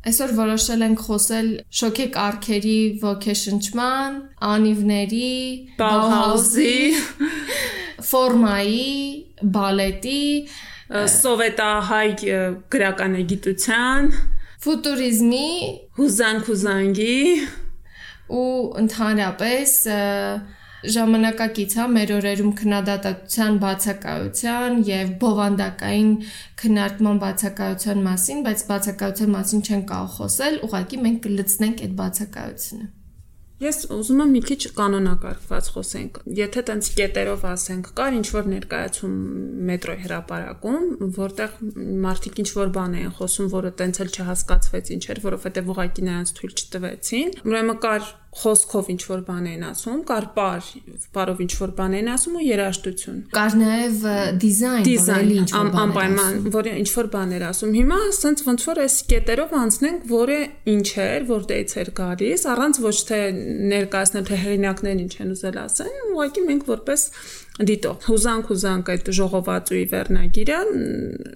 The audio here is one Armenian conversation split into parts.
Այսօր որոշել ենք խոսել շոկե կարգերի ոգեշնչման, անիվների, Bauhaus-ի, ֆորմայի, բալետի, սովետահայ գրականագիտության, ֆուտուրիզմի հուզանք-հուզանգի ու ընդհանրապես ժամանակակից հա մեր օրերում քննադատության բացակայության եւ բովանդակային քննարկման բացակայության մասին, բայց բացակայության մասին չեն կարող խոսել, ուղղակի մենք կլցնենք այդ բացակայությունը։ Ես ուզում եմ մի քիչ կանոնակարգված խոսենք։ Եթե տենց կետերով ասենք, կար ինչ որ ներկայացում մետրոյի հրապարակում, որտեղ մարդիկ ինչ որ բան էին խոսում, որը տենց էլ չհասկացվեց ինչ էր, որովհետև ուղղակի նրանց թույլ չտվեցին։ Ուրեմն կար խոսքով ինչ որ բան են ասում, կար պար, պարով ինչ որ բան են ասում ու երաժշտություն։ Կար նաև դիզայն, դիզայն ինչ որ բան անպայման, որը ինչ որ բան էր ասում։ Հիմա ասենց ոնց որ այս կետերով անցնենք, որը ինչ էր, որտեղից էր գալիս, առանց ոչ թե ներկայացնել թե հեղինակներն ինչ են ուզել ասեն, ուղղակի մենք որպես դիտող հուզանք հուզանք այդ ժողովածուի վերնագիրը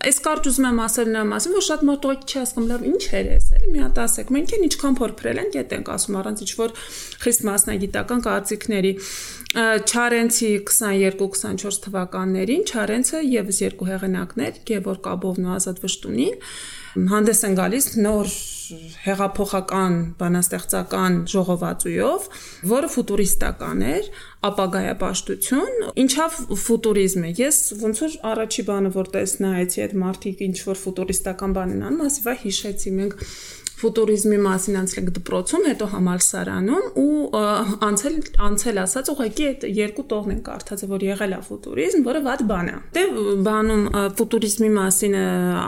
այս կարճ ուզում եմ ասել նրա մասին որ շատ մարդ ուղղակի չի հասկանում լավ ինչ էր էս էլի մի հատ ասեք մենք են ինչքան փորփրել ենք այդ ենք ասում առանց ինչ որ խիստ մասնագիտական կարծիքների Չարենցի 22-24 թվականներին Չարենցը եւս երկու հեղինակներ Գևոր Կաբովն ու Ազատ Վշտունին հանդես են գալիս նոր հեղափոխական բանաստեղծական ժողովածույով, որը ֆուտուրիստական էր, ապագայապաշտություն, ինչավ ֆուտուրիզմը։ Ես ոնց որ առաջի բանը որ տեսնայեցի այդ մարտիկ ինչ որ ֆուտուրիստական բան են անում, ասիվա հիշեցի մենք ֆուտուրիզմի մասին անցել դպրոցում, հետո համալսարանում ու անցել անցել ասած ուղղակի այդ երկու տողն են կարդացել, որ եղել է ֆուտուրիզմ, որը ված բան է։ Դե բանում ֆուտուրիզմի մասին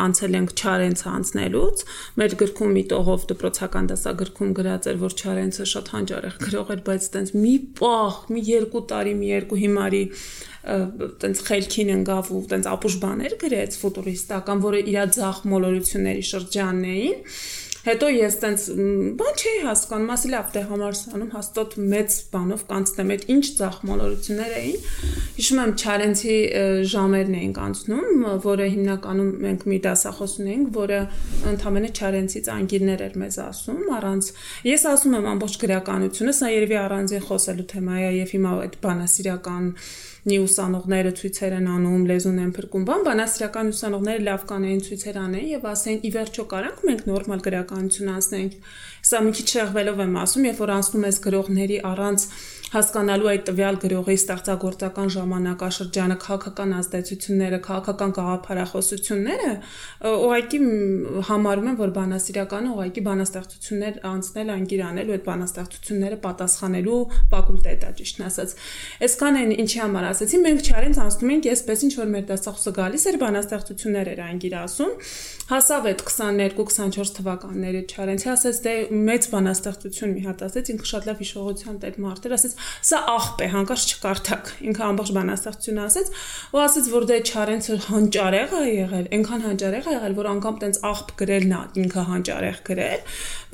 անցել ենք Չարենցը անցնելուց, մեր գրքում մի տողով դպրոցական դասագրքում գրած էր, որ Չարենցը շատ հանճարեղ գրող էր, բայց տենց մի պահ, մի երկու տարի, մի երկու հիմարի տենց խելքին ընկավ ու տենց ապուշ բաներ գրեց ֆուտուրիստական, որը իր ցախ մոլորությունների շրջանն էին Հետո ես տենց բան չէի հասկանում, ասի լավ դե համարսանում հաստատ մեծ բանով կանցնեմ այդ ինչ ցախմոլորություններ էին։ Հիշում եմ Չարենցի ժամերն էինք անցնում, որը հիմնականում մենք մի դասախոս ունեինք, որը ընդամենը Չարենցից անգիրներ էր մեզ ասում, առանց ես ասում եմ ամբողջ գրականությունը, սա երևի առանձին խոսելու թեմա է եւ հիմա այդ բանասիրական նի ուսանողները ցույցեր են անում, լեզուն են փրկում, բան բանասիրական ուսանողները լավ կանեին ցույցեր անեն եւ ասեն՝ ի վերջո կարանք մենք նորմալ գրականություն անցնենք։ Սա մի քիչ շեղվելով եմ ասում, երբ որ անցնում ես գրողների առանց հասկանալու այդ տվյալ գրողի ստեղծագործական ժամանակաշրջանը, քաղաքական ազդեցությունները, քաղաքական գաղափարախոսությունները, ուղղակի համարում եմ, որ բանասիրականը ուղղակի բանաստեղծություններ անցնել, անգիր անել ու այդ բանաստեղծությունները պատասխանելու ֆակուլտետ է ճիշտն ասած։ Այսքան են ինչի համար ասացի, մենք չարենց անցնում ենք, այսպես ինչ որ մեր դասախոսը գալիս էր բանաստեղծություններ էր անգիր ասում, հասավ այդ 22-24 թվականների չարենցի ասեց դե մեծ բանաստեղծություն մի հատ ասեց ինքը շատ լավ հիշողության տեր մարդ էր ասեց սա աղբ է, հանկարծ չկարդակ։ Ինքը ամբողջ բանաստեղծություն ասեց, ու ասեց, որ դե Չարենցը հանճարեղ է եղել, այնքան հանճարեղ է եղել, որ անգամ տենց աղբ գրելն է, ինքը հանճարեղ գրել,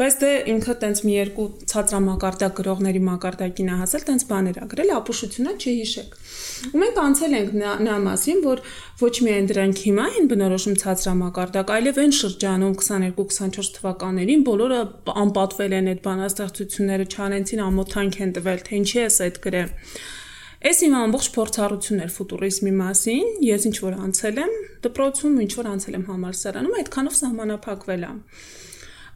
բայց դե ինքը տենց մի երկու ցածրամակարդակ գրողների մակարդակին է հասել, տենց բաներ է գրել, ապուշությունը չհիշեք։ Ու մենք անցել ենք նա մասին, որ ոչ միայն դրանք հիմա են բնորոշում ցածրամակարդակ, այլև այն շրջանում 22-24 թվականներին բոլորը անպատվել են այդ բանաստեղծությունները, Չարենցին ամոթանք են տվել, թե ինչի է այդ գրել։ Այս իմ ամբողջ փորձառությունն էր ֆուտուրիզմի մասին, ես ինչ որ անցել եմ դպրոցում, ինչ որ անցել եմ համալսարանում, այդքանով սահմանափակվել եմ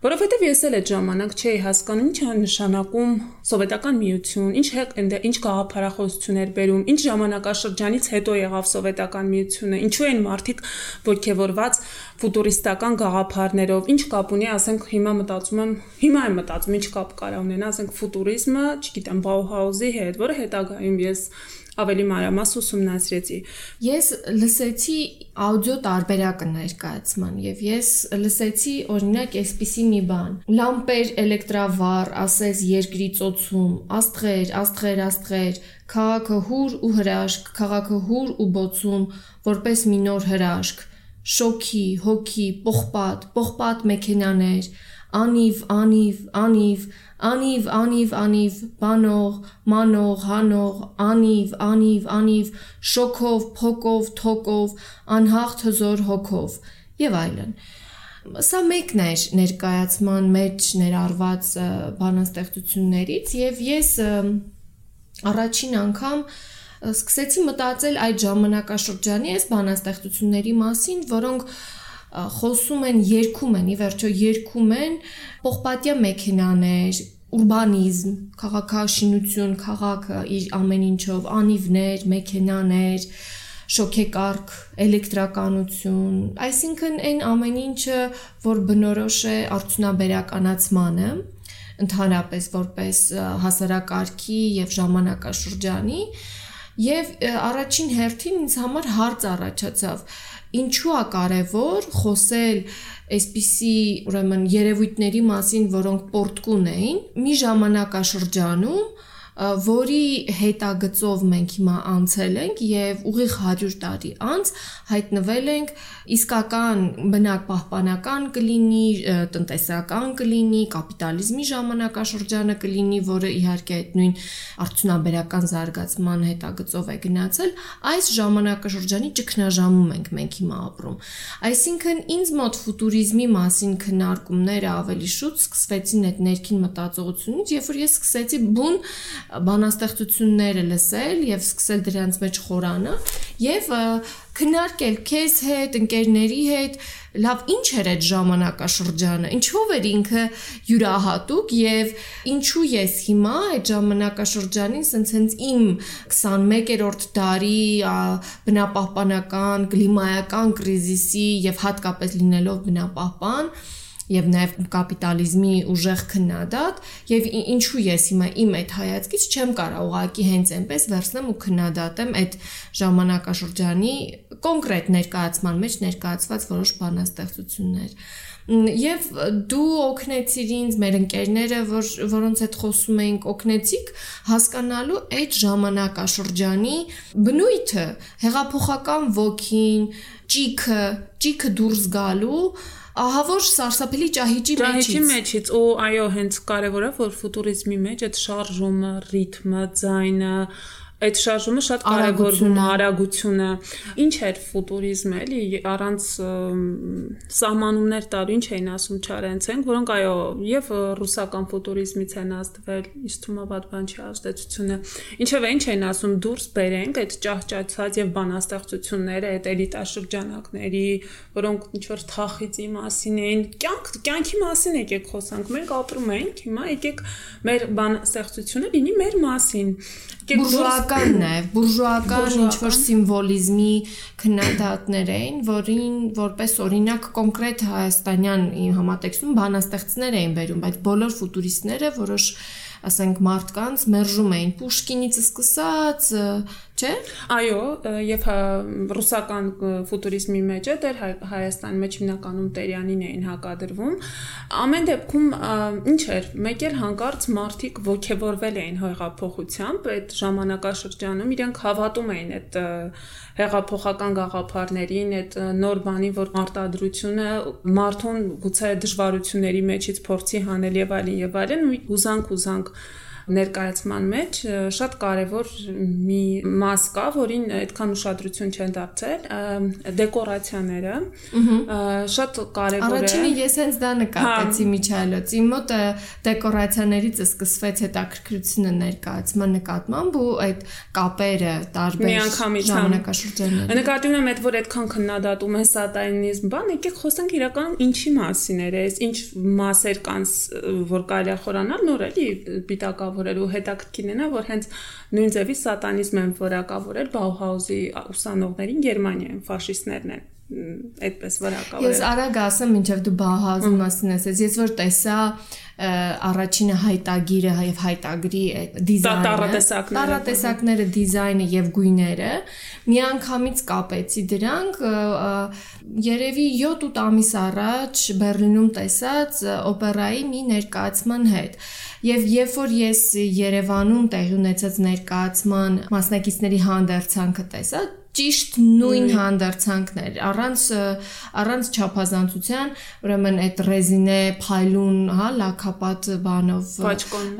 որովհետև ես էլ այդ ժամանակ չէի հասկանում ինչ է նշանակում սովետական միություն, ինչ է ինչ գաղափարախոսություններ բերում, ինչ ժամանակաշրջանից հետո եղավ սովետական միությունը, ինչու են մարդիկ ողջևորված ֆուտուրիստական գաղափարներով, ինչ կապ ունի, ասենք հիմա մտածում եմ, հիմա եմ մտածում, ինչ կապ կարա ունենա, ասենք ֆուտուրիզմը, չգիտեմ, Bauhaus-ի հետ, որը հետագայում ես ավելի մանրամաս ուսումնասիրեցի։ Ես լսեցի աուդիո տարբերակը ներկայացման եւ ես լսեցի օրինակ այսպիսի մի բան. լամպեր էլեկտրավառ, ասես երկրի ծոցում, աստղեր, աստղեր, աստղեր, քաղաքը հուր ու հրաշք, քաղաքը հուր ու բոցում, որպես մի նոր հրաշք, շոքի, հոգի, պողպատ, պողպատ մեքենաներ, անիվ, անիվ, անիվ, անիվ, անիվ, անիվ, բանող, մանող, հանող, անիվ, անիվ, անիվ, շոքով, փոկով, թոկով, անհաղթ հզոր հոգով եւ այլն։ Սա մեկն էր ներկայացման մեջ ներառված բանաստեղծություններից եւ ես առաջին անգամ սկսեցի մտածել այդ ժամանակաշրջանի այս բանաստեղծությունների մասին, որոնք խոսում են, երգում են, ի վերջո երգում են պողպատյա մեքենաներ, ուրբանիզմ, քաղաքաշինություն, քաղաքը իր ամեն ինչով, անիվներ, մեքենաներ, շոքեկարգ, էլեկտրականություն, այսինքն այն ամեն ինչը, որ բնորոշ է արդյունաբերականացմանը, ընդհանրապես որպես հասարակարգի եւ ժամանակաշրջանի եւ առաջին հերթին ինձ համար հարց առաջացավ ինչու է կարևոր խոսել այսպիսի ուրեմն երևույթների մասին, որոնք պորտկուն էին, մի ժամանակաշրջանում, որի հետագծով մենք հիմա անցել ենք եւ ուղիղ 100 տարի անց հայտնվել ենք իսկական բնակ պահպանական կլինի, տնտեսական կլինի, կապիտալիզմի ժամանակաշրջանը կլինի, որը իհարկե այդ նույն արդյունաբերական զարգացման հետագծով է գնացել, այս ժամանակաշրջանի ճգնաժամում ենք մենք հիմա ապրում։ Այսինքն ինձ մոտ ֆուտուրիզմի մասին քննարկումները ավելի շուտ սկսվեցին այդ ներքին մտածողությունից, երբ որ ես սկսեցի բուն բանաստեղծությունները լսել եւ սկսել դրանց մեջ խորանը եւ քննարկել քեզ հետ, ընկերների հետ, լավ ինչ էր այդ ժամանակաշրջանը, ինչով էր ինքը յուրահատուկ եւ ինչու ես հիմա այդ ժամանակաշրջանին սենց հենց իմ 21-րդ դարի բնապահպանական, կլիմայական կրիզիսի եւ հատկապես լինելով բնապահպան եւ նաեւ կապիտալիզմի ուժեղ քննադատ եւ ինչու ես հիմա իմ այդ հայացքից չեմ կարող ուղակի հենց այնպես վերցնեմ ու քննադատեմ այդ ժամանակաշրջանի կոնկրետ ներկայացման մեջ ներկայացված որոշ բանաստեղծություններ եւ դու օգնեցիր ինձ մեր ընկերները որ որոնց հետ խոսում էինք օգնեցիք հասկանալու այդ ժամանակաշրջանի բնույթը հեղափոխական ոգին ճիքը ճիքը դուրս գալու ահա որ սարսափելի ճահիճի մեջից ճահիճի մեջից ու այո հենց կարևոր է որ ֆուտուրիզմի մեջ այդ շարժումը, ռիթմը, ձայնը, այդ շարժումը շատ կարևորվում արագությունը ինչ էր ֆուտուրիզմը էլի առանց սահմանումներ տալու ինչ էին ասում Չարենցենք որոնք այո եւ ռուսական ֆուտուրիզմից են ազդվել ինչ թվում է վատ բան չի ազդեցությունը ինչեւ ինչ էին ասում դուրս բերենք այդ ճահճացած եւ բանաստեղծությունները այդ էլիտաշրջանակների որոնք ինչ որ թախիծի մասին էին կյանք կյանքի մասին եկեք խոսանք մենք ապրում ենք հիմա եկեք մեր բանաստեղծությունը լինի մեր մասին բուրժուական նաև բուրժուական ինչ որ սիմվոլիզմի քննադատներ էին, որին որպես օրինակ կոնկրետ հայաստանյան համատեքստում բանաստեղծներ էին բերում, բայց բոլոր ֆուտուրիստները որոշ ասենք մարդկանց մերժում էին. Պուշկինից սկսած, չէ՞։ Այո, եւ ռուսական ֆուտուրիզմի մեջ է դեր Հայաստանի մեջ հիմնականում Տերյանին էին հակադրվում։ Ամեն դեպքում ինչ էր, մեկ էլ հանկարծ մարդիկ ողքեվորվել էին հեղափոխությամբ, այդ ժամանակաշրջանում իրենք հավատում էին այդ հեղափոխական գաղափարներին, այդ նոր բանի, որ արտադրությունը մարդուն գուցե դժվարությունների մեջից փորձի հանել եւ այլն եւ այլն, ուզանք ուզանք ներկայացման մեջ շատ կարևոր մի մաս կա, որին այդքան ուշադրություն չեն դարձել, դեկորացիաները։ Շատ կարևոր է։ Առաջինը ես հենց դա նկատեցի հա։ միջայլոց։ Իմ մոտ դեկորացիաներից սկսվեց հետաքրքրությունը ներկայացման նկատմամբ ու այդ կապերը տարբեր ժամանակաշրջաններում։ Նկատի ունեմ այդ որ այդքան քննադատում են սատանիզմ, բան, եկեք խոսենք իրական ինչի մասին էր, այս ինչ մասեր կան, որ կարելի է խորանալ, նոր էլի պիտակավ որակավորել ու հետաքրքիրն է, որ հենց նույն ձևի սատանիզմը են որակավորել Բաուհաուզի ուսանողներին Գերմանիայում ֆաշիստներն են այդպես վրակավորել։ Ես արագ ասեմ, ինչեվ դու Բաուհաուզի մասին ասես, ես որ տեսա առաջինը հայտագիրը եւ հայտագրի դիզայնը տարատեսակները տարատեսակները դիզայնը եւ գույները միանգամից կապեցի դրանք երևի 7-8 ամիս առաջ Բերլինում տեսած օպերայի մի ներկայացման հետ Եվ երբ որ ես Երևանում տեղի ունեցած ներկայացման մասնակիցների հանդերձանքը տեսա, ճիշտ նույն հանդերձանքներ առանց առանց չափազանցության ուրեմն այդ ռեզինե փայլուն հա լակապատ բանով բաճկոն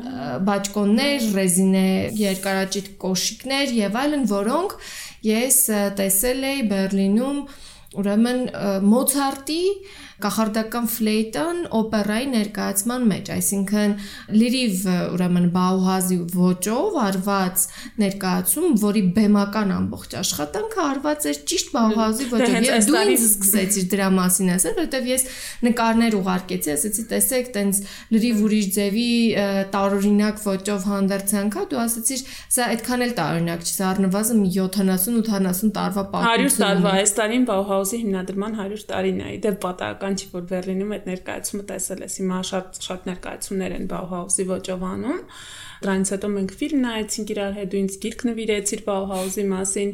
բաճկոններ ռեզինե երկարաճիտ կոշիկներ եւ այլն որոնք ես տեսել էի Բերլինում ուրեմն Մոցարտի կախարդական ֆլեյտան օպերայի ներկայացման մեջ, այսինքն լրիվ ուրեմն Բաուհազի ոճով արված ներկայացում, որի բեմական ամբողջ աշխատանքը արված էր ճիշտ Բաուհազի ոճով։ Եվ դու ինձ սկսեցիր դրա մասին ասել, որովհետև ես նկարներ ուղարկեցի, ասեցի, տեսեք, տենց լրիվ ուրիշ ձևի տարօրինակ ոճով հանդերձանք, դու ասեցիր, սա այդքան էլ տարօրինակ չի, սա առնվազն 70-80 տարվա պատմություն։ 100 տարվա Հայաստանին Բաուհազի հիմնադրման 100 տարին է։ Դե պատահական բան չի, որ Բերլինում այդ ներկայացումը տեսել ես։ Հիմա շատ շատ ներկայացումներ են Bauhaus-ի ոճով անում։ Դրանից հետո մենք ֆիլմ նայեցինք իրար հետ, ու ինձ գիրք նվիրեցիր Bauhaus-ի մասին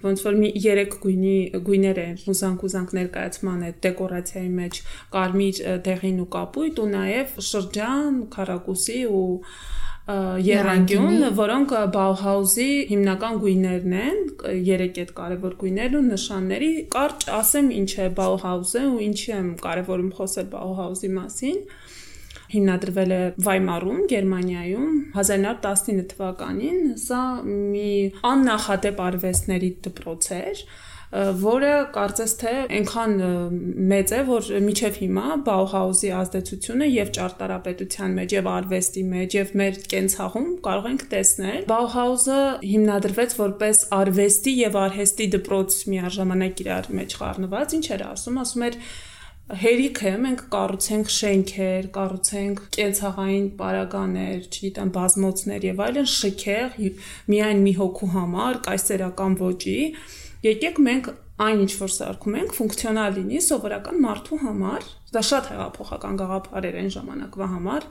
ոնց որ մի երեք գույնի գույներ են մուսանք-ուզանք ներկայացման այդ դեկորացիայի մեջ կարմիր դեղին ու կապույտ ու նաև շրջան, քարակուսի ու երանգյուն, որոնք Bauhaus-ի հիմնական գույներն են, երեք այդ կարևոր գույներն ու նշանների։ Կարճ ասեմ ինչ է Bauhaus-ը ու ինչի եմ կարևորում խոսել Bauhaus-ի մասին հիմնադրվել է Վայմարում, Գերմանիայում 1919 թվականին։ Սա մի աննախադեպ արվեստների դպրոց էր, որը կարծես թե այնքան մեծ է, որ միջև հիմա Bauhaus-ի ազդեցությունը եւ ճարտարապետության մեջ եւ արվեստի մեջ եւ մեր կենցաղում կարող ենք տեսնել։ Bauhaus-ը հիմնադրվեց որպես արվեստի եւ արհեստի դպրոց միաժամանակ իրար մեջ խառնված, ինչ էր ասում, ասում էր հերիք է մենք կառուցենք շենքեր, կառուցենք կենցաղային պարագաներ, չգիտեմ, բազմոցներ եւ այլն շքեղ միայն մի հոգու համար, կայսերական ոճի եկեք մենք այն ինչ որ սարքում ենք ֆունկցիոնալ լինի սովորական մարդու համար դա շատ հեղափոխական գաղափար էր այն ժամանակվա համար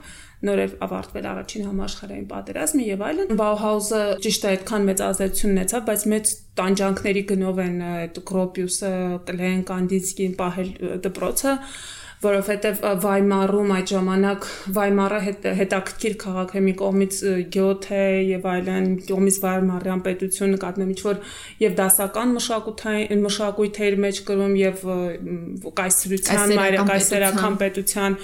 նորեր ավարտվել առաջին համաշխարհային պատերազմը եւ այլն Bauhaus-ը ճիշտ է այդքան մեծ ազդեցություն ունեցավ բայց մեծ տանջանքների գնով են այդ Gropius-ը, Klein, Kandinsky-ին պահել դպրոցը որովհետև Վայմարում այդ ժամանակ Վայմարը հետ, հետաքրքիր քաղաք է մի կողմից Գյոթե եւ այլն, կողմից Վայմարյան պետություն նկատնում ինչ որ եւ դասական մշակութային մշակույթեր մեջ կրում եւ կայսրության մայրը կայսերական պետության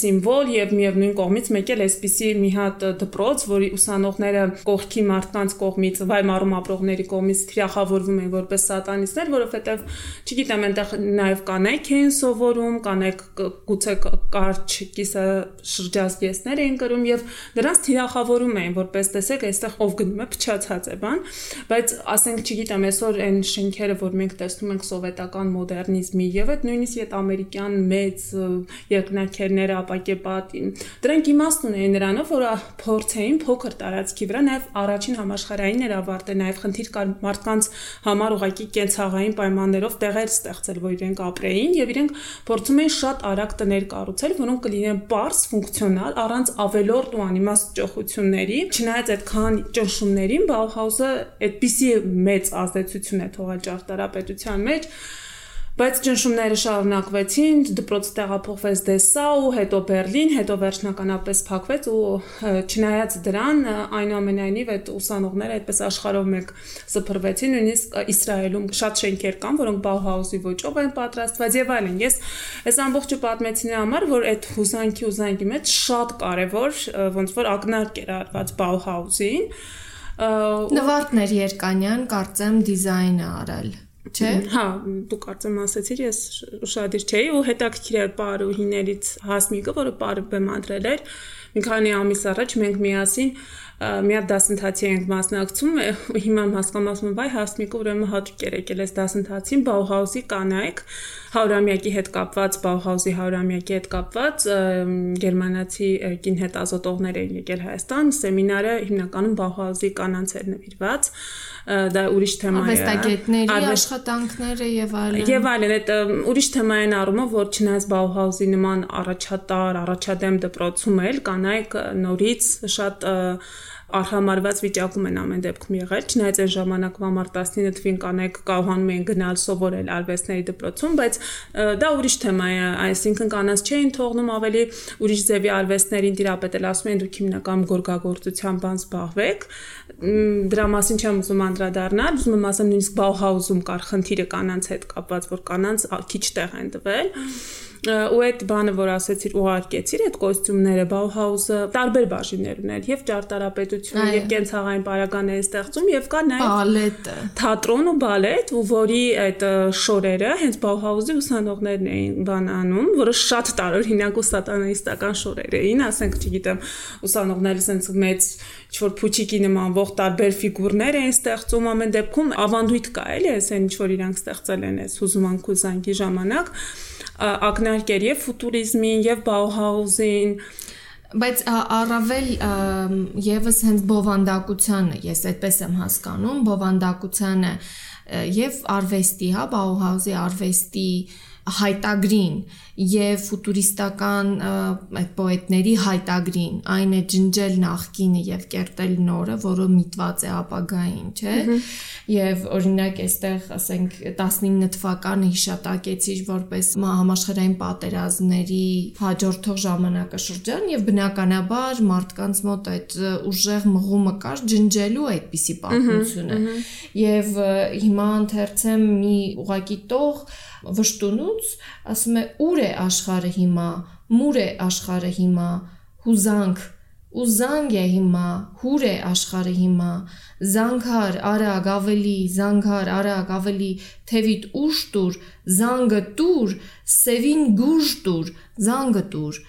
սիմվոլ եւ միևնույն կողմից մեկ էլ էսպիսի մի հատ դպրոց, որի ուսանողները կողքի մարդկանց կողմից Վայմարում ապրողների կողմից թիրախավորվում են որպես սատանիստներ, որովհետեւ չգիտեմ, այնտեղ նաեւ կանայք էին սովորում, կանայք գուցե կարճ կիսա շրջազգեստներ էին կրում եւ նրանց թիրախավորում էին որպես տեսեք այստեղ ով գնում է փչացած է բան բայց ասենք չգիտեմ այսօր այն շենքերը որ մենք տեսնում ենք սովետական մոդեռնիզմի եւ այդ նույնիսկ այդ ամերիկյան մեծ երկնաքերները ապակեպատ դրանք իմաստ ունեին նրանով որ փորձեին փոքր տարածքի վրա նաեւ առաջին համաշխարհային էր ավարտել նաեւ խնդիր կար մարդկանց համար ուղակի կենցաղային պայմաններով տեղեր ստեղծել որ իրենք ապրեին եւ իրենք փորձում էին շատ շատ արագ տներ կառուցել, որոնք կլինեն པարս, ֆունկցիոնալ, առանց ավելորդ ու անիմաստ ճոխությունների։ Չնայած այդքան ճնշումներին, Bauhaus-ը այդպիսի մեծ ազդեցություն է թողել ճարտարապետության մեջ, Բայց ճնշումները շարունակվեցին, դպրոցը տեղափոխվեց Դեսau, հետո Բերլին, հետո վերջնականապես փակվեց ու չնայած դրան, այնուամենայնիվ այդ ուսանողները այդպես աշխարհով մեկ սփռվեցին, նույնիսկ Իսրայելում շատ շենքեր կան, որոնք Bauhaus-ի ոճով են պատրաստված եւ այլն։ Ես այս ամբողջը պատմեցինի համար, որ այդ հուզանքի ուզանքի մեջ շատ կարեւոր ոնց որ ակնարկ էր արված Bauhaus-ին Նվարդներ Երկանյան կարծեմ դիզայնը արել Չէ։ Հա, դու կարծեմ ասացիր, ես ուշադիր չէի ու հետաքրքիր էր Պարուհիներից Հասմիկը, որը Պարը բեմադրել էր։ Մի քանի ամիս առաջ մենք միասին մի հատ դասընթացի ենք մասնակցում ու հիմա հասկանում եմ, վայ Հասմիկը ուրեմն հատուկ էր եկել այս դասընթացին Bauhaus-ի կանայք Հաուրամյակի հետ կապված, Bauhaus-ի Հաուրամյակի հետ կապված գերմանացի կին հետազոտողներ էին եկել Հայաստան, սեմինարը հիմնականում Bauhaus-ի կանանց էր նվիրված դա ուրիշ թեմա է արվեստագետների աշխատանքները եւ այլն եւ այլն այդ ուրիշ թեմա են առումով որ չնայած Bauhaus-ի նման առաջատար առաջադեմ դպրոցում էլ կանայք նորից շատ արհամարված վիճակում են ամեն դեպքում եղել, չնայած այն ժամանակվա մարտ 19 թվին կանայք կարողանում էին գնալ սովորել արվեստների դպրոցում, բայց դա ուրիշ թեմա է, այսինքն կանանց չէին թողնում ավելի ուրիշ ձևի արվեստներին դիապետել, ասում են դուք հիմնական գորգագործության բան զբաղվեք։ Դրա մասին չեմ ուզում անդրադառնալ, ուզում եմ ասեմ նույնիսկ Bauhaus-ում կար խնդիրը կանանց հետ կապված, որ կանանց քիչ տեղ են տվել ու այդ բանը որ ասեցիր ուղարկեցիր այդ կոստյումները Bauhaus-ը տարբեր բաժիններ ուներ եւ ճարտարապետություն եւ կենցաղային պարագաների ստեղծում եւ կա նաեւ բալետը թատրոն ու բալետ ու որի այդ շորերը հենց Bauhaus-ի ուսանողներն էին բանանում որը շատ տարօրինակ ու սատանայիստական շորեր էին ասենք չգիտեմ ուսանողները sense մեծ ինչ-որ փուչիկի նմանվող տարբեր ֆիգուրներ էին ստեղծում ամեն դեպքում ավանդույթ կա էլի այս այն ինչ-որ իրանք ստեղծել են այս հուզման կուզանքի ժամանակ ակնարկեր եւ ֆուտուրիզմին եւ Bauhaus-ին բայց առավել եւս հենց բովանդակությանը ես այդպես եմ հասկանում բովանդակությանը եւ արվեստի հա Bauhaus-ի արվեստի հայտագրին եւ ֆուտուրիստական այդ պոետների հայտագրին այն է ջնջել նախկինը եւ կերտել նորը, որը միտված է ապագային, չէ։ Եվ օրինակ այստեղ ասենք 19 թվականը հիշատակեցիր որպես համաշխարհային պատերազմների հաջորդող ժամանակաշրջան եւ բնականաբար մարդկանց մոտ այդ ուժեղ մղումը կար ջնջելու այդպիսի պատմությունը։ Եվ հիմա ընթերցեմ մի ուղակի տող վշտունուց, ասում է ուր է աշխարհը հիմա, մուր է աշխարհը հիմա, հուզանք ու զանգ է հիմա, հուր է աշխարհը հիմա, զանգար արագ ավելի, զանգար արագ ավելի, թևիտ ուշ տուր, զանգը տուր, սևին գուժ տուր, զանգը տուր։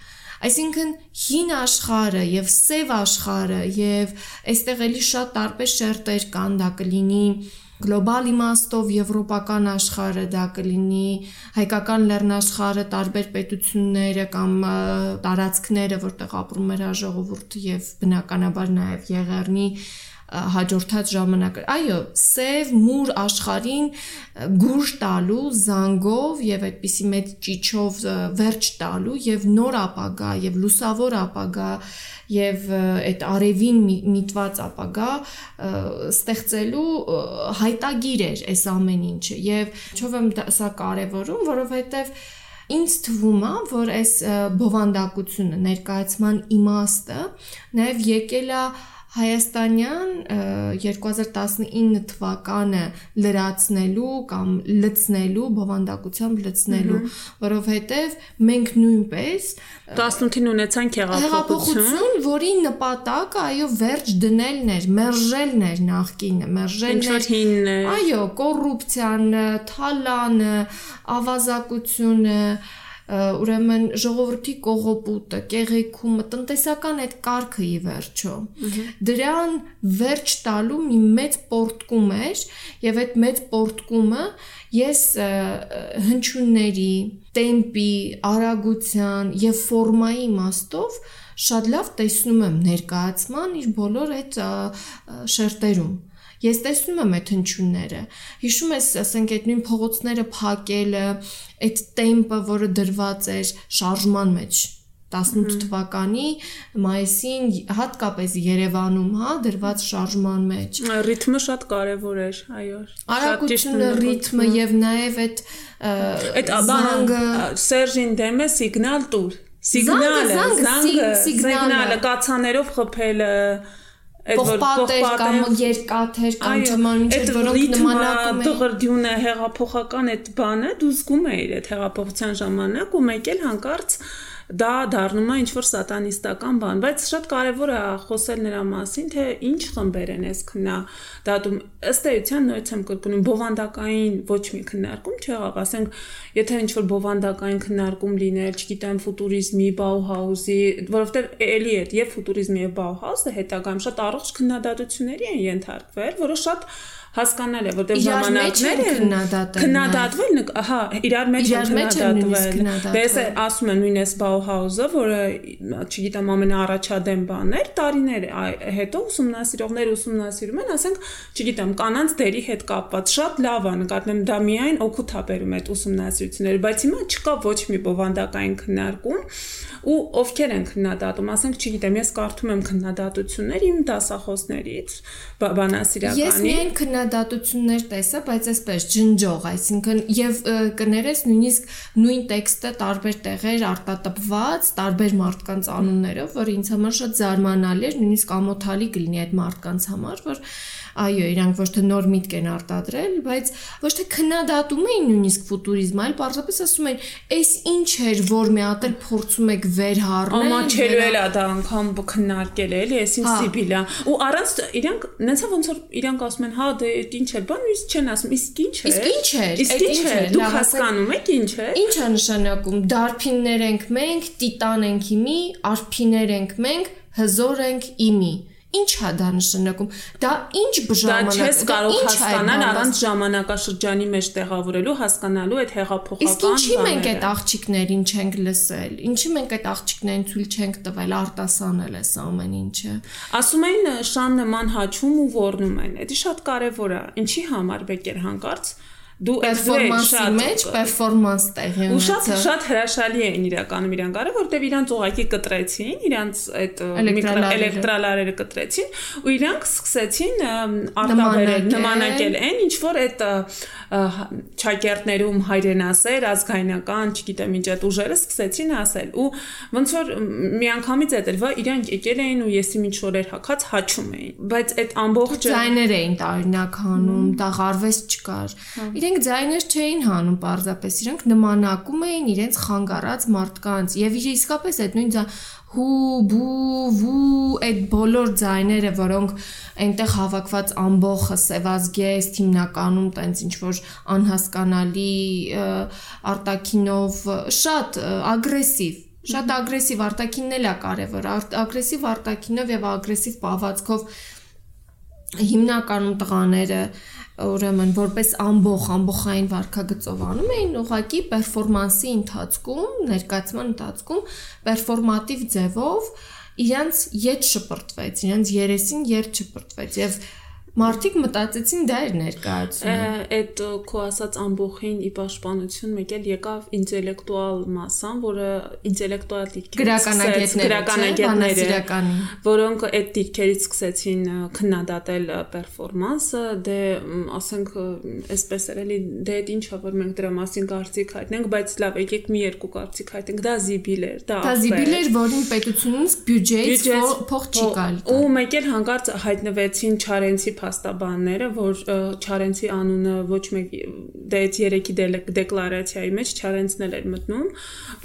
Այսինքն հին աշխարհը եւ սև աշխարհը եւ այստեղ էլի շատ տարբեր շերտեր կան, դա կլինի գլոբալ իմաստով եվրոպական աշխարհը դա կլինի հայկական լեռնաշխարհը տարբեր պետությունները կամ տարածքները որտեղ ապրում էր ժողովուրդը եւ բնականաբար նաեւ եղեռնի հաջորդած ժամանակը այո սև մուր աշխարհին գուժ տալու զանգով եւ այդպիսի մեծ ճիչով վերջ տալու եւ նոր ապագա եւ լուսավոր ապագա եւ այդ արևին միտված ապագա ստեղծելու հայտագիր էր այս ամեն ինչը եւ չով եմ սա կարեւորում, որովհետեւ ինձ թվում է, որ այս բովանդակությունը ներկայացման իմաստը նաև եկել է Հայաստանյան 2019 թվականը լրացնելու կամ լցնելու բովանդակությամբ լցնելու, որովհետև մենք նույնպես 18-ին ունեցանք հեղափոխություն, որի նպատակը այո վերջ դնելն էր, մերժելն էր նախկինը, մերժելն էր հինն էր։ Այո, կոռուպցիան, թալանը, ավազակությունը, ուրեմն ժողովրդի կողոպուտը, կեղեքումը, տնտեսական այդ կարգը ի վերջո։ Դրան վերջ տալու մի մեծ պորտկում էր եւ այդ մեծ պորտկումը ես հնչյունների, տեմպի, արագության եւ ֆորմայի իմաստով շատ լավ տեսնում եմ ներկայացման իր բոլոր այդ շերտերում Ես տեսնում եմ այդ հնչյունները։ Հիշում ես, ասենք այդ նույն փողոցները փակելը, այդ տեմպը, որը դրված էր շարժման մեջ 18 թվականի մայիսին հատկապես Երևանում, հա, դրված շարժման մեջ։ Ռիթմը շատ կարևոր էր, այո։ Արագությունը, ռիթմը եւ նաեւ այդ այդ բանը Սերժին դեմը սիգնալ տուր։ Սիգնալը, զանգը, սիգնալը կացաներով խփելը, պողպատեր կամ երկաթեր կամ ճմանուչեր, որոնք նմանակում են դղրդյունը հեղափոխական այդ բանը դու զգում ես այդ հեղափոխության ժամանակ ու մեկ էլ հանկարծ դա դառնում է ինչ-որ սատանիստական բան, բայց շատ կարևոր է խոսել նրա մասին, թե ինչ խմբեր են այս քննա դատում։ Ըստ էության նույնց եմ կրկնում, բովանդակային ոչ մի քննարկում չեղավ, ասենք, եթե ինչ-որ բովանդակային քննարկում լիներ, չգիտեմ, ֆուտուրիզմի, Bauhaus-ի, որովհետև էլի է, եւ ֆուտուրիզմի եւ Bauhaus-ը հետագայում շատ առողջ քննադատությունների են ենթարկվել, որը շատ հասկանալ է, որտեղ ժամանակներ են քննադատվել, հա, իրար մեջ են քննադատվել։ Դες ասում են նույնպես Bauhaus-ը, որը, չգիտեմ, ամենաառաջադեմ բանն էր, տարիներ հետո ուսումնասիրողներ ուսումնասիրում են, ասենք, չգիտեմ, կանանց դերի հետ կապված շատ լավ է, նկատեմ դա միայն օգուտ է բերում այդ ուսումնասիրությունները, բայց հիմա չկա ոչ մի բովանդակային քննարկում ու ովքեր են քննադատում, ասենք, չգիտեմ, ես կարդում եմ քննադատություններ իմ դասախոսներից, բանասիրականի։ Ես միայն քննադատություններ տեսա, բայց այսպես ջնջող, այսինքն եւ կներես նույնիսկ նույն տեքստը տարբեր տեղեր արտատպված, տարբեր մարդկանց անուններով, որ ինձ համար շատ զարմանալի էր, նույնիսկ ամոթալի կլինի այդ մարդկանց համար, որ այո, իրանք ոչ թե նոր միտք են արտադրել, բայց ոչ թե քննադատում էին նույնիսկ ֆուտուրիզմը, այլ պարզապես ասում էին, «Էս ինչ էր, որ մի հատ էլ փորձում եք վերհառնել»։ Ամաչելու էլ է դա անգամ քննարկել էլի, էս ինչ սիբիլա։ Ու առանց իրանք նենցա ոնց որ իրանք ասում են, հա դե ինչ է, բան իսկ չեն ասում, իսկ ինչ է։ Իսկ ինչ է։ Իսկ ինչ է։ Դուք հասկանում եք ինչ է։ Ինչ է նշանակում։ Դարփիններ ենք մենք, տիտան ենք իմի, արփիներ ենք մենք, հզոր ենք իմի։ Ինչ է դա նշանակում։ Դա ինչ բժամանակ։ Դա չես կարող հասկանալ առանց ժամանակաշրջանի մեջ տեղավորելու, հասկանալու այդ հեղափոխական Իսկ ինչի մենք այդ աղջիկներին չենք լսել։ Ինչի մենք այդ աղջիկներին ցույց չենք տվել արտասանել այս ամեն ինչը։ Ասում են շան նման հաչում ու ոռնում են։ Դա շատ կարևոր է։ Ինչի համար բեկեր հանկարծ դու պերֆորմանսի մեջ պերֆորմանս տեղի ունեցա։ Ու շատ շատ հրաշալի էին իրականում իրան կարը, որտեվ իրանց ուղակի կտրեցին, իրանց այդ էլեկտրալարերը կտրեցին ու իրանք սկսեցին արտաբերել, նմանակել այն, ինչ որ այդ ճակերտներում հայրենասեր, ազգայնական, չգիտեմ ինչ այդ ուժերը սկսեցին ասել ու ոնց որ միանգամից այդ էլ իրանք եկել էին ու եսի ինչ օրեր հակած հաչում էին, բայց այդ ամբողջը ձայներ էին տարօրինակ հանում, տաղարվես չկար։ Իրենք իրենք ձայներ չէին հանում պարզապես, իրենք նմանակում էին իրենց խանգարած մարդկանց եւ իսկապես այդ նույն ձա հու բու վու այդ բոլոր ձայները, որոնք այնտեղ հավաքված ամբողը սևազգեստ հիմնականում տենց ինչ որ անհասկանալի արտակինով շատ ագրեսիվ շատ ագրեսիվ արտակինն էլ է կարևոր ագրեսիվ արտակինով եւ ագրեսիվ պահվածքով հիմնականում տղաները ուրեմն որպես ամբողջ ամբողջային վարկագծով անում էին ուղակի պերֆորմանսի ընթացքում, ներկայացման ընթացքում պերֆորմատիվ ձևով իրանց յետ շպրտվեց, իրանց երեսին երթ շպրտվեց եւ Մարդիկ մտածեցին դա էր ներկայացումը։ Այդ քո ասած ամբողջին ի պաշտպանություն մեկ էլ եկավ ինտելեկտուալ մասան, որը ինտելեկտուալ դիրքեր գրականագետները, որոնք այդ դիրքերից սկսեցին քննադատել պերֆորմանսը, դե ասենք այսպես էր էլի, դե այդ ինչա որ մենք դրա մասին կարծիք հայտնենք, բայց լավ, եկեք մի երկու կարծիք հայտնենք, դա զիբիլ էր, դա Դա զիբիլ էր, որին պետությունից բյուջեից փող չի գալ։ Ու մեկ էլ հանկարծ հայտնվեցին Չարենցի փաստաբանները, որ Չարենցի անունը ոչ մեկ դե այդ երեքի դեկլարացիայի մեջ Չարենցն էլ էր մտնում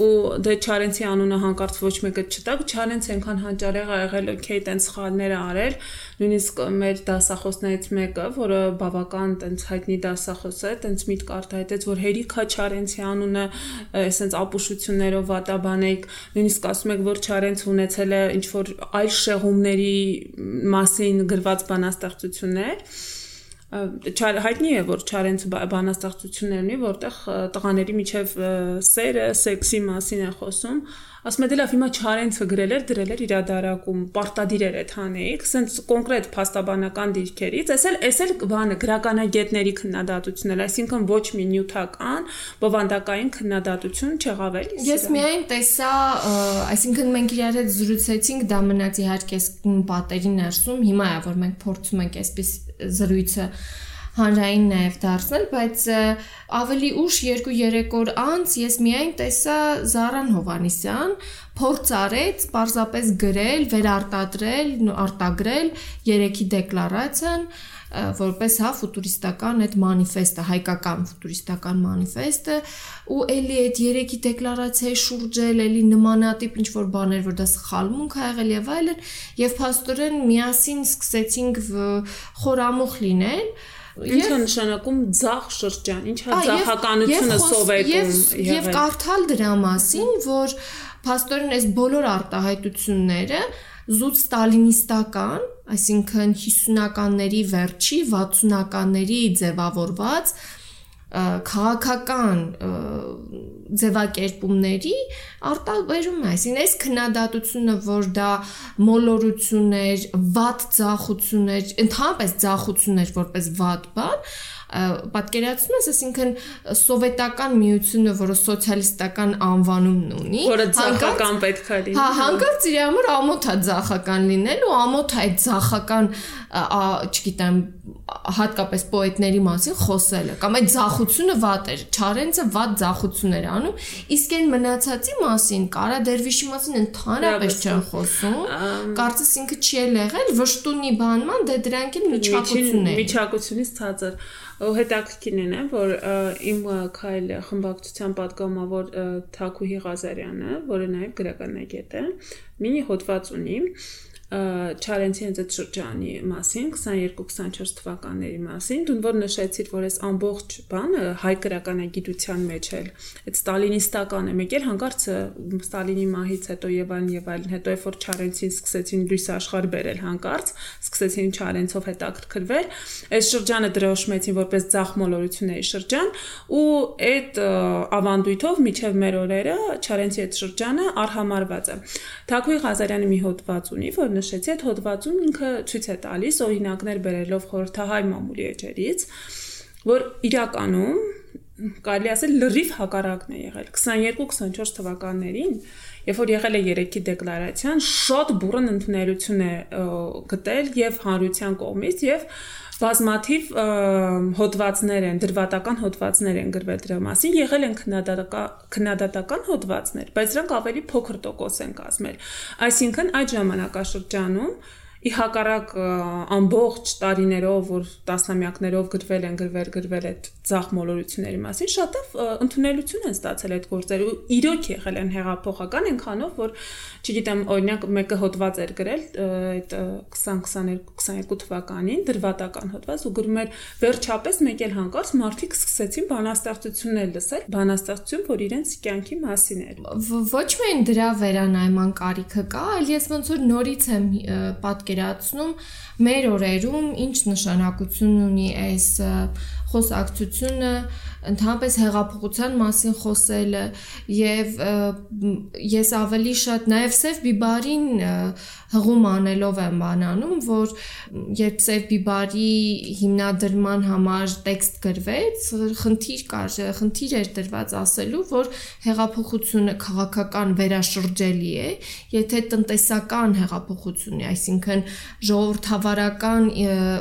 ու դե Չարենցի անունը հանկարծ ոչ մեկը չտակ, Չարենցը այնքան հանճարեղ ա եղել, օքեյ, տենց սխալներ ա արել, նույնիսկ մեր դասախոսներից մեկը, որը բավական տենց հայտնի դասախոս է, տենց միտք արտահայտեց, որ Հերիքա Չարենցի անունը այսենց ապուշություններով վատաբանեիք, նույնիսկ ասում եք, որ Չարենցը ունեցել է ինչ որ այլ շեղումների մասին գրված բանաստեղծություն բանաստեղծություններ հայտնի է որ Չարենցը բանաստեղծություններ ունի որտեղ տղաների միջև սերը սեքսի մասին է խոսում ասում է դե լավ հիմա Չարենցը գրել էր դրել էր իրադարակում պարտադիր էր այդ հանեիք սենց կոնկրետ փաստաբանական դիրքերից էս էլ էս էլ բանը գրականագետների քննադատությունն էլ այսինքն ոչ մի նյութական բովանդակային քննադատություն չեղավ էլ ես միայն տեսա այսինքն մենք իրար հետ զրուցեցինք դա մնաց իհարկե պատերի ներսում հիմա է որ մենք փորձում ենք այսպես զրույցը հանրային նաև դարձնել, բայց ավելի ուշ 2-3 օր անց ես միայն տեսա Զարան Հովանիսյան փորձ արեց պարզապես գրել, վերարտադրել, արտագրել երեքի դեկլարացիան որպես հա ֆուտուրիստական այդ մանիֆեստը, հայկական ֆուտուրիստական մանիֆեստը ու էլի այդ երեքի դեկլարացիայի շուրջ էլի նմանատիպ ինչ որ բաներ, որ դա սխալմունք ա եղել եւ այլն, եւ փաստորեն միասին սկսեցինք խորամուխ լինել Ինչ է նշանակում ցախ շրջան, ինչ է ցախականությունը սովետում եւ կարդալ դրա մասին, որ փաստորեն այս բոլոր արտահայտությունները զուտ ստալինիստական, այսինքն 50-ականների վերջի, 60-ականների ձևավորված քաղաքական ձևակերպումների արտաբերում է, այսինքն այս քննադատությունը, որ դա մոլորություններ, վատ ցախություններ, ընդհանրապես ցախություններ որպես վատ բան, պատկերացնում ես, այսինքն սովետական միությունը, որը սոցիալիստական անվանումն ունի, որը ցախական պետք է լինի։ Հա, հանկարծ իր համար ամոթ է ցախական լինել ու ամոթ է այդ ցախական, չգիտեմ, հատկապես պոետների մասին խոսելը կամ այդ ցախությունը վատ էր Չարենցը վատ ցախություն էր անում իսկ այն մնացածի մասին Կարա Դերվիշի մասին ընդհանրապես չեն խոսում կարծես ինքը չի եղել վշտունի բանման դե դրանք էլ միջակցությունն է միջակցությունից ցածր հետաքրքիրն է որ իմ քայլ խմբակցության պատգամավոր Թակուհի Ղազարյանը որը նաև գրականագետ է մի հոդված ունի Չարենցի հենց այդ շրջանի մասին 22-24 թվականների մասին դու որ նշեցիր որ այս ամբողջ բանը հայ քրականագիտության մեջ էլ այդ ստալինիստական է մեկ էլ հանկարծ ստալինի մահից հետո եւ այլն եւ այլն հետո երբ որ Չարենցին սկսեցին լույս աշխարհ բերել հանկարծ սկսեցին Չարենցով հետաքրքրվել այս շրջանը դրոշմեցին որպես ցախմոլորությունների շրջան ու այդ ավանդույթով միջև մեր օրերը Չարենցի այդ շրջանը արհամարված է Թակուի Ղազարյանը մի հոդված ունի որ նշեցի, այդ հոդվածում ինքը ցույց է տալիս օրինակներ բերելով խորհրդահայ մամուլի էջերից, որ իրականում կարելի ասել լրիվ հակառակն է եղել 22-24 թվականներին, երբ որ եղել է երեքի դեկլարացիան, շատ բուրըն ընդունելություն է գտել եւ հանրության կողմից եւ բազմաթիվ հոդվածներ են, դրվատական հոդվածներ են գրվել դրա մասին, եղել են քննադատական հոդվածներ, բայց դրանք ավելի փոքր տոկոս են կազմել։ Այսինքն այդ ժամանակաշրջանում ի հակառակ ամբողջ տարիներով, որ տասնամյակներով գրվել են գրվել գրվել այդ ցախ մոլորությունների մասին, շատով ընդունելություն են ստացել այդ գործերը ու իրոք եղել են հեղափոխական այնքանով, որ չգիտեմ, օրինակ մեկը հոդված էր գրել այդ 2022 թվականին դրվատական հոդված ու գրում էր վերջապես մեկ էլ հանկարծ մարդիկ սկսեցին բանաստեղծություններ լսել, բանաստեղծություն, որ իրենց կյանքի մասին էր։ Ոչ միայն դրա վերանայման կարիքը կա, այլ ես ոնց որ նորից եմ պատկերացնում մեր օրերում ինչ նշանակություն ունի այս խոսակցությունը ընդհանրապես հեղափոխության մասին խոսելը եւ ես ավելի շատ նաեւ Սև Բիբարին հղում անելով եմ բանանում, որ երբ Սև Բիբարի հիմնադրման համար տեքստ գրվեց, խնդիր կար, խնդիր էր դրված ասելու, որ հեղափոխությունը քաղաքական վերաշրջելի է, եթե տնտեսական հեղափոխություն է, այսինքն ժողովրդավարական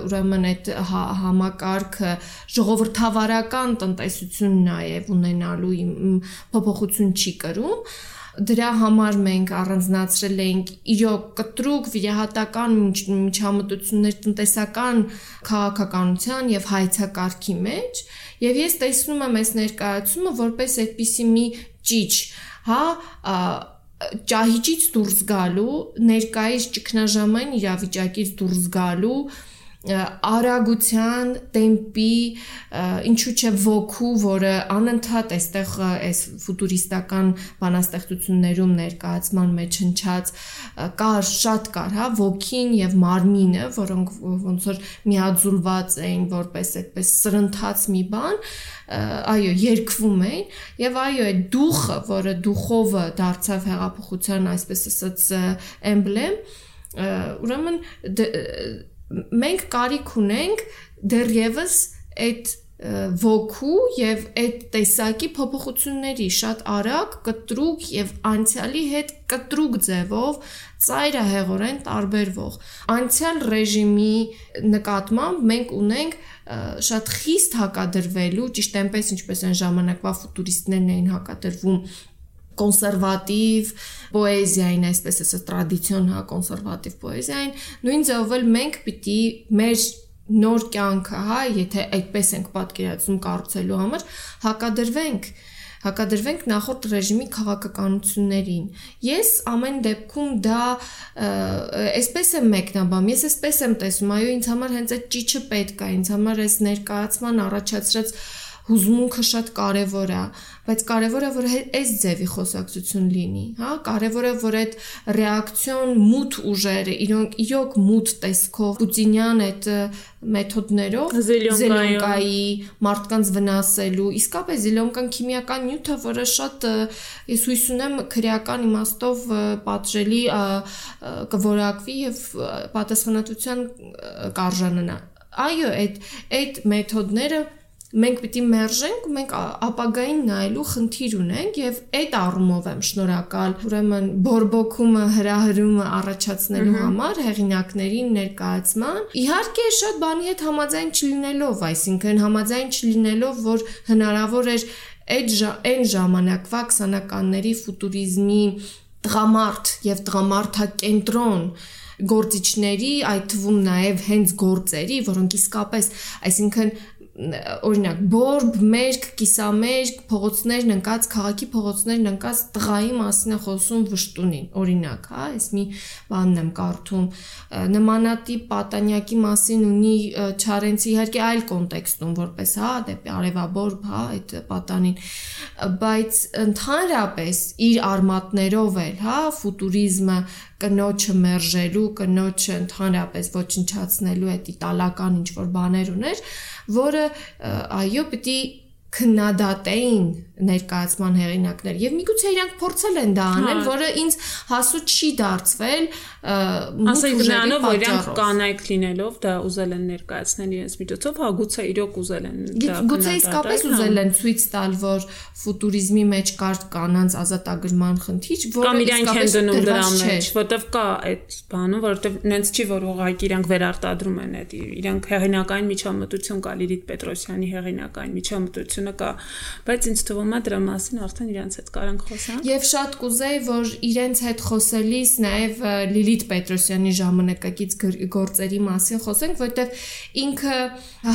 ուրեմն այդ հա, համակարգը ժողովրդավարական տնտեսություն նաև ունենալու փոփոխություն չի կրում դրա համար մենք առանձնացրել ենք իրոք կտրուկ վիրահատական միջամտություններ տնտեսական քաղաքականության եւ հայցակարգի մեջ եւ ես տեսնում եմ այս ներկայացումը որպես այդպիսի մի ճիչ, հա, ճահիճից դուրս գալու, ներկայիս ճգնաժամային իրավիճակից դուրս գալու արագության, տեմպի, ինչու՞ չէ ոգու, որը անընդհատ այստեղ այս ֆուտուրիստական բանաստեղծություններում ներկայացման մեջ հնչած կար, շատ կար, հա, ոգին եւ մարմինը, որոնք ոնց որ միաձուլված էին որպես այդպես սրընթաց մի բան, այո, երկվում էին եւ այո, այդ դուխը, որը դուխովը դարձավ հեղափոխության, այսպես ասած, էմբլեմ, ուրեմն մենք կարիք ունենք դեռևս այդ ոգու եւ այդ տեսակի փոփոխությունների շատ արագ, կտրուկ եւ անցյալի հետ կտրուկ ձևով ծայրահեղորեն տարբերվող։ Անցյալ ռեժիմի նկատմամբ մենք ունենք շատ խիստ հակադրվելու, ճիշտ այնպես ինչպես այն ժամանակվա ֆուտուրիստներն էին հակադրվում կոնսերվատիվ պոեզիային, այսպես ասած, տրադիցիոն հա կոնսերվատիվ պոեզիային, նույն ձևով էլ մենք պիտի մեր նոր կյանքը, հա, եթե այդպես ենք պատկերացնում կառուցելու համար, հակադրվենք հակադրվենք նախորդ ռեժիմի քաղաքականություններին։ Ես ամեն դեպքում դա այսպես եմ մեկնաբանում, ես այսպես եմ տեսում, այո, ինձ համար հենց այդ ճիչը պետք է, ինձ համար այս ներկայացման առաջացրած հուզմունքը շատ կարևոր է, բայց կարևորը որ այս ձևի խոսակցություն լինի, հա, կարևորը որ այդ ռեակցիոն մութ ուժերը, իրոք իրոք մութ տեսքով Պուտինյան այդ մեթոդներով զելոնկայի մարդկանց վնասելու, իսկապես զելոնկան քիմիական նյութը, որը շատ ես հույս ունեմ քրեական իմաստով պատժելի կորակվի եւ պատասխանատվության կարժանանա այո, այդ այդ մեթոդները մենք պիտի մերժենք, մենք ապագային նայելու խնդիր ունենք եւ այդ առումով եմ շնորհակալ ուրեմն բորբոքումը հրահրումը առաջացնելու համար հեղինակներին ներկայացման։ Իհարկե շատ բանի հետ համաձայն չլինելով, այսինքն համաձայն չլինելով, որ հնարավոր էր այդ այն ժամանակվա 20-ականների ֆուտուրիզմի տղամարդ եւ տղամարդակենտրոն գործիչների, այդ թվում նաև հենց գործերի, որոնք իսկապես, այսինքն օրինակ բորբ, մերկ, կիսամերկ փողոցներն ընկած, քաղաքի փողոցներն ընկած տղայի մասին է խոսում վշտունին, օրինակ, հա, այս մի բանն եմ կարդում։ Նմանատիպ պատանյակի մասին ունի Չարենցի իհարկե այլ կոնտեքստում, որպես հա, դեպի արևաբորբ, հա, այդ պատանին, բայց ընդհանրապես իր արմատներով էլ, հա, ֆուտուրիզմը կնոջը մերժելու, կնոջը ընդհանրապես ոչնչացնելու այդ իտալական ինչ որ բաներ ուներ, որը այո, պիտի քննադատեին ներկայացման հեղինակներ եւ միգուցե իրանք փորձել են դա անել, հա։ որը ինձ հասու չի դարձվել ասենք նրանով որ իրանք կանայք լինելով դա ուզել են ներկայացնել իրենց միջոցով, հա գուցե իրոք ուզել են դա գուցե իսկապես հա։ ուզել են ցույց տալ, որ ֆուտուրիզմի մեջ կար կանանց ազատագրման խնդիր, որը իսկապես դնում դրա մեջ, որտեվ կա այդ բանը, որովհետեվ նենց չի որ ուղղակի իրանք վերարտադրում են այդ իրանք հեղինակային միջամտություն կա Լիլիթ Պետրոսյանի հեղինակային միջամտությունը կա, բայց ինձ թվում է դրա մասին արդեն իրենց հետ կարանք խոսանք։ Եվ շատ կուզեի, որ իրենց հետ խոսելիս նաև Լիլիթ Պետրոսյանի ժամանակակից գործերի մասին խոսենք, որտեղ ինքը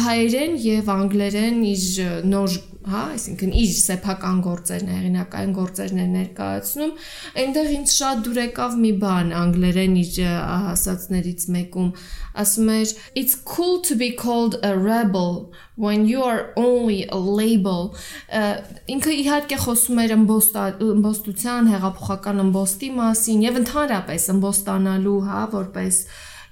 հայերեն եւ անգլերեն իր նոր հա, այսինքն իր սեփական գործերն, հեղինակային գործերն է ներկայացնում, այնտեղ ինձ շատ դուր եկավ մի բան անգլերեն իր ասացներից մեկում, ասում էր it's cool to be called a rebel when you are only a label ինքը իհարկե խոսում էր ըմբոստության, հեղափոխական ըմբոստի մասին եւ ընդհանրապես ըմբոստանալու, հա, որպես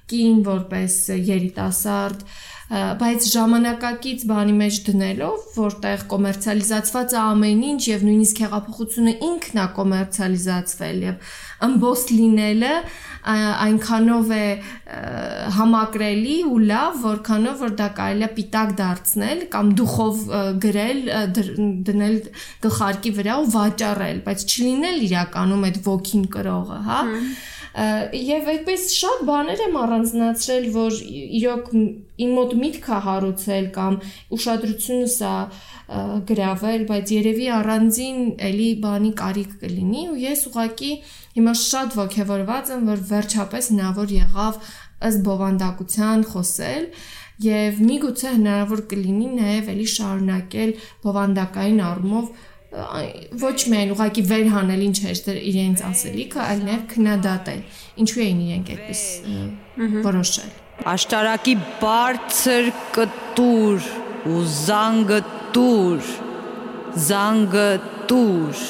կին, որպես երիտասարդ բայց ժամանակակից բանի մեջ դնելով, որտեղ կոմերցիալիզացված է ամեն ինչ եւ նույնիսկ հեղափոխությունը ինքն է կոմերցիալիզացվել եւ ըմբոստ լինելը այնքանով է համակրելի ու լավ, որքանով որ դա կարելի է պիտակ դարձնել կամ դուխով գրել, դնել գլխարկի վրա ու վաճառել, բայց չլինել իրականում այդ ոգին կրողը, հա։ Եվ այդպես շատ բաներ եմ առանձնացրել, որ իրոք իմ մոտ միտք է հարուցել կամ ուշադրությունը սա գրավել, բայց երևի առանձին էլի բանի կարիք կլինի ու ես ուղակի հիմա շատ ողջավորված եմ, որ վերջապես հնարավոր եղավ ըստ բովանդակության խոսել եւ միգուցե հնարավոր կլինի նաեւ էլի շարունակել բովանդակային առումով ոչ միայն ուղակի վերհանել ինչ էր իրենց ասելիքը, այլ նաև քննադատել։ Ինչու էին իրենք այդպես որոշել։ Աշտարակի բարձր կտուր ու զանգը տուր, զանգը տուր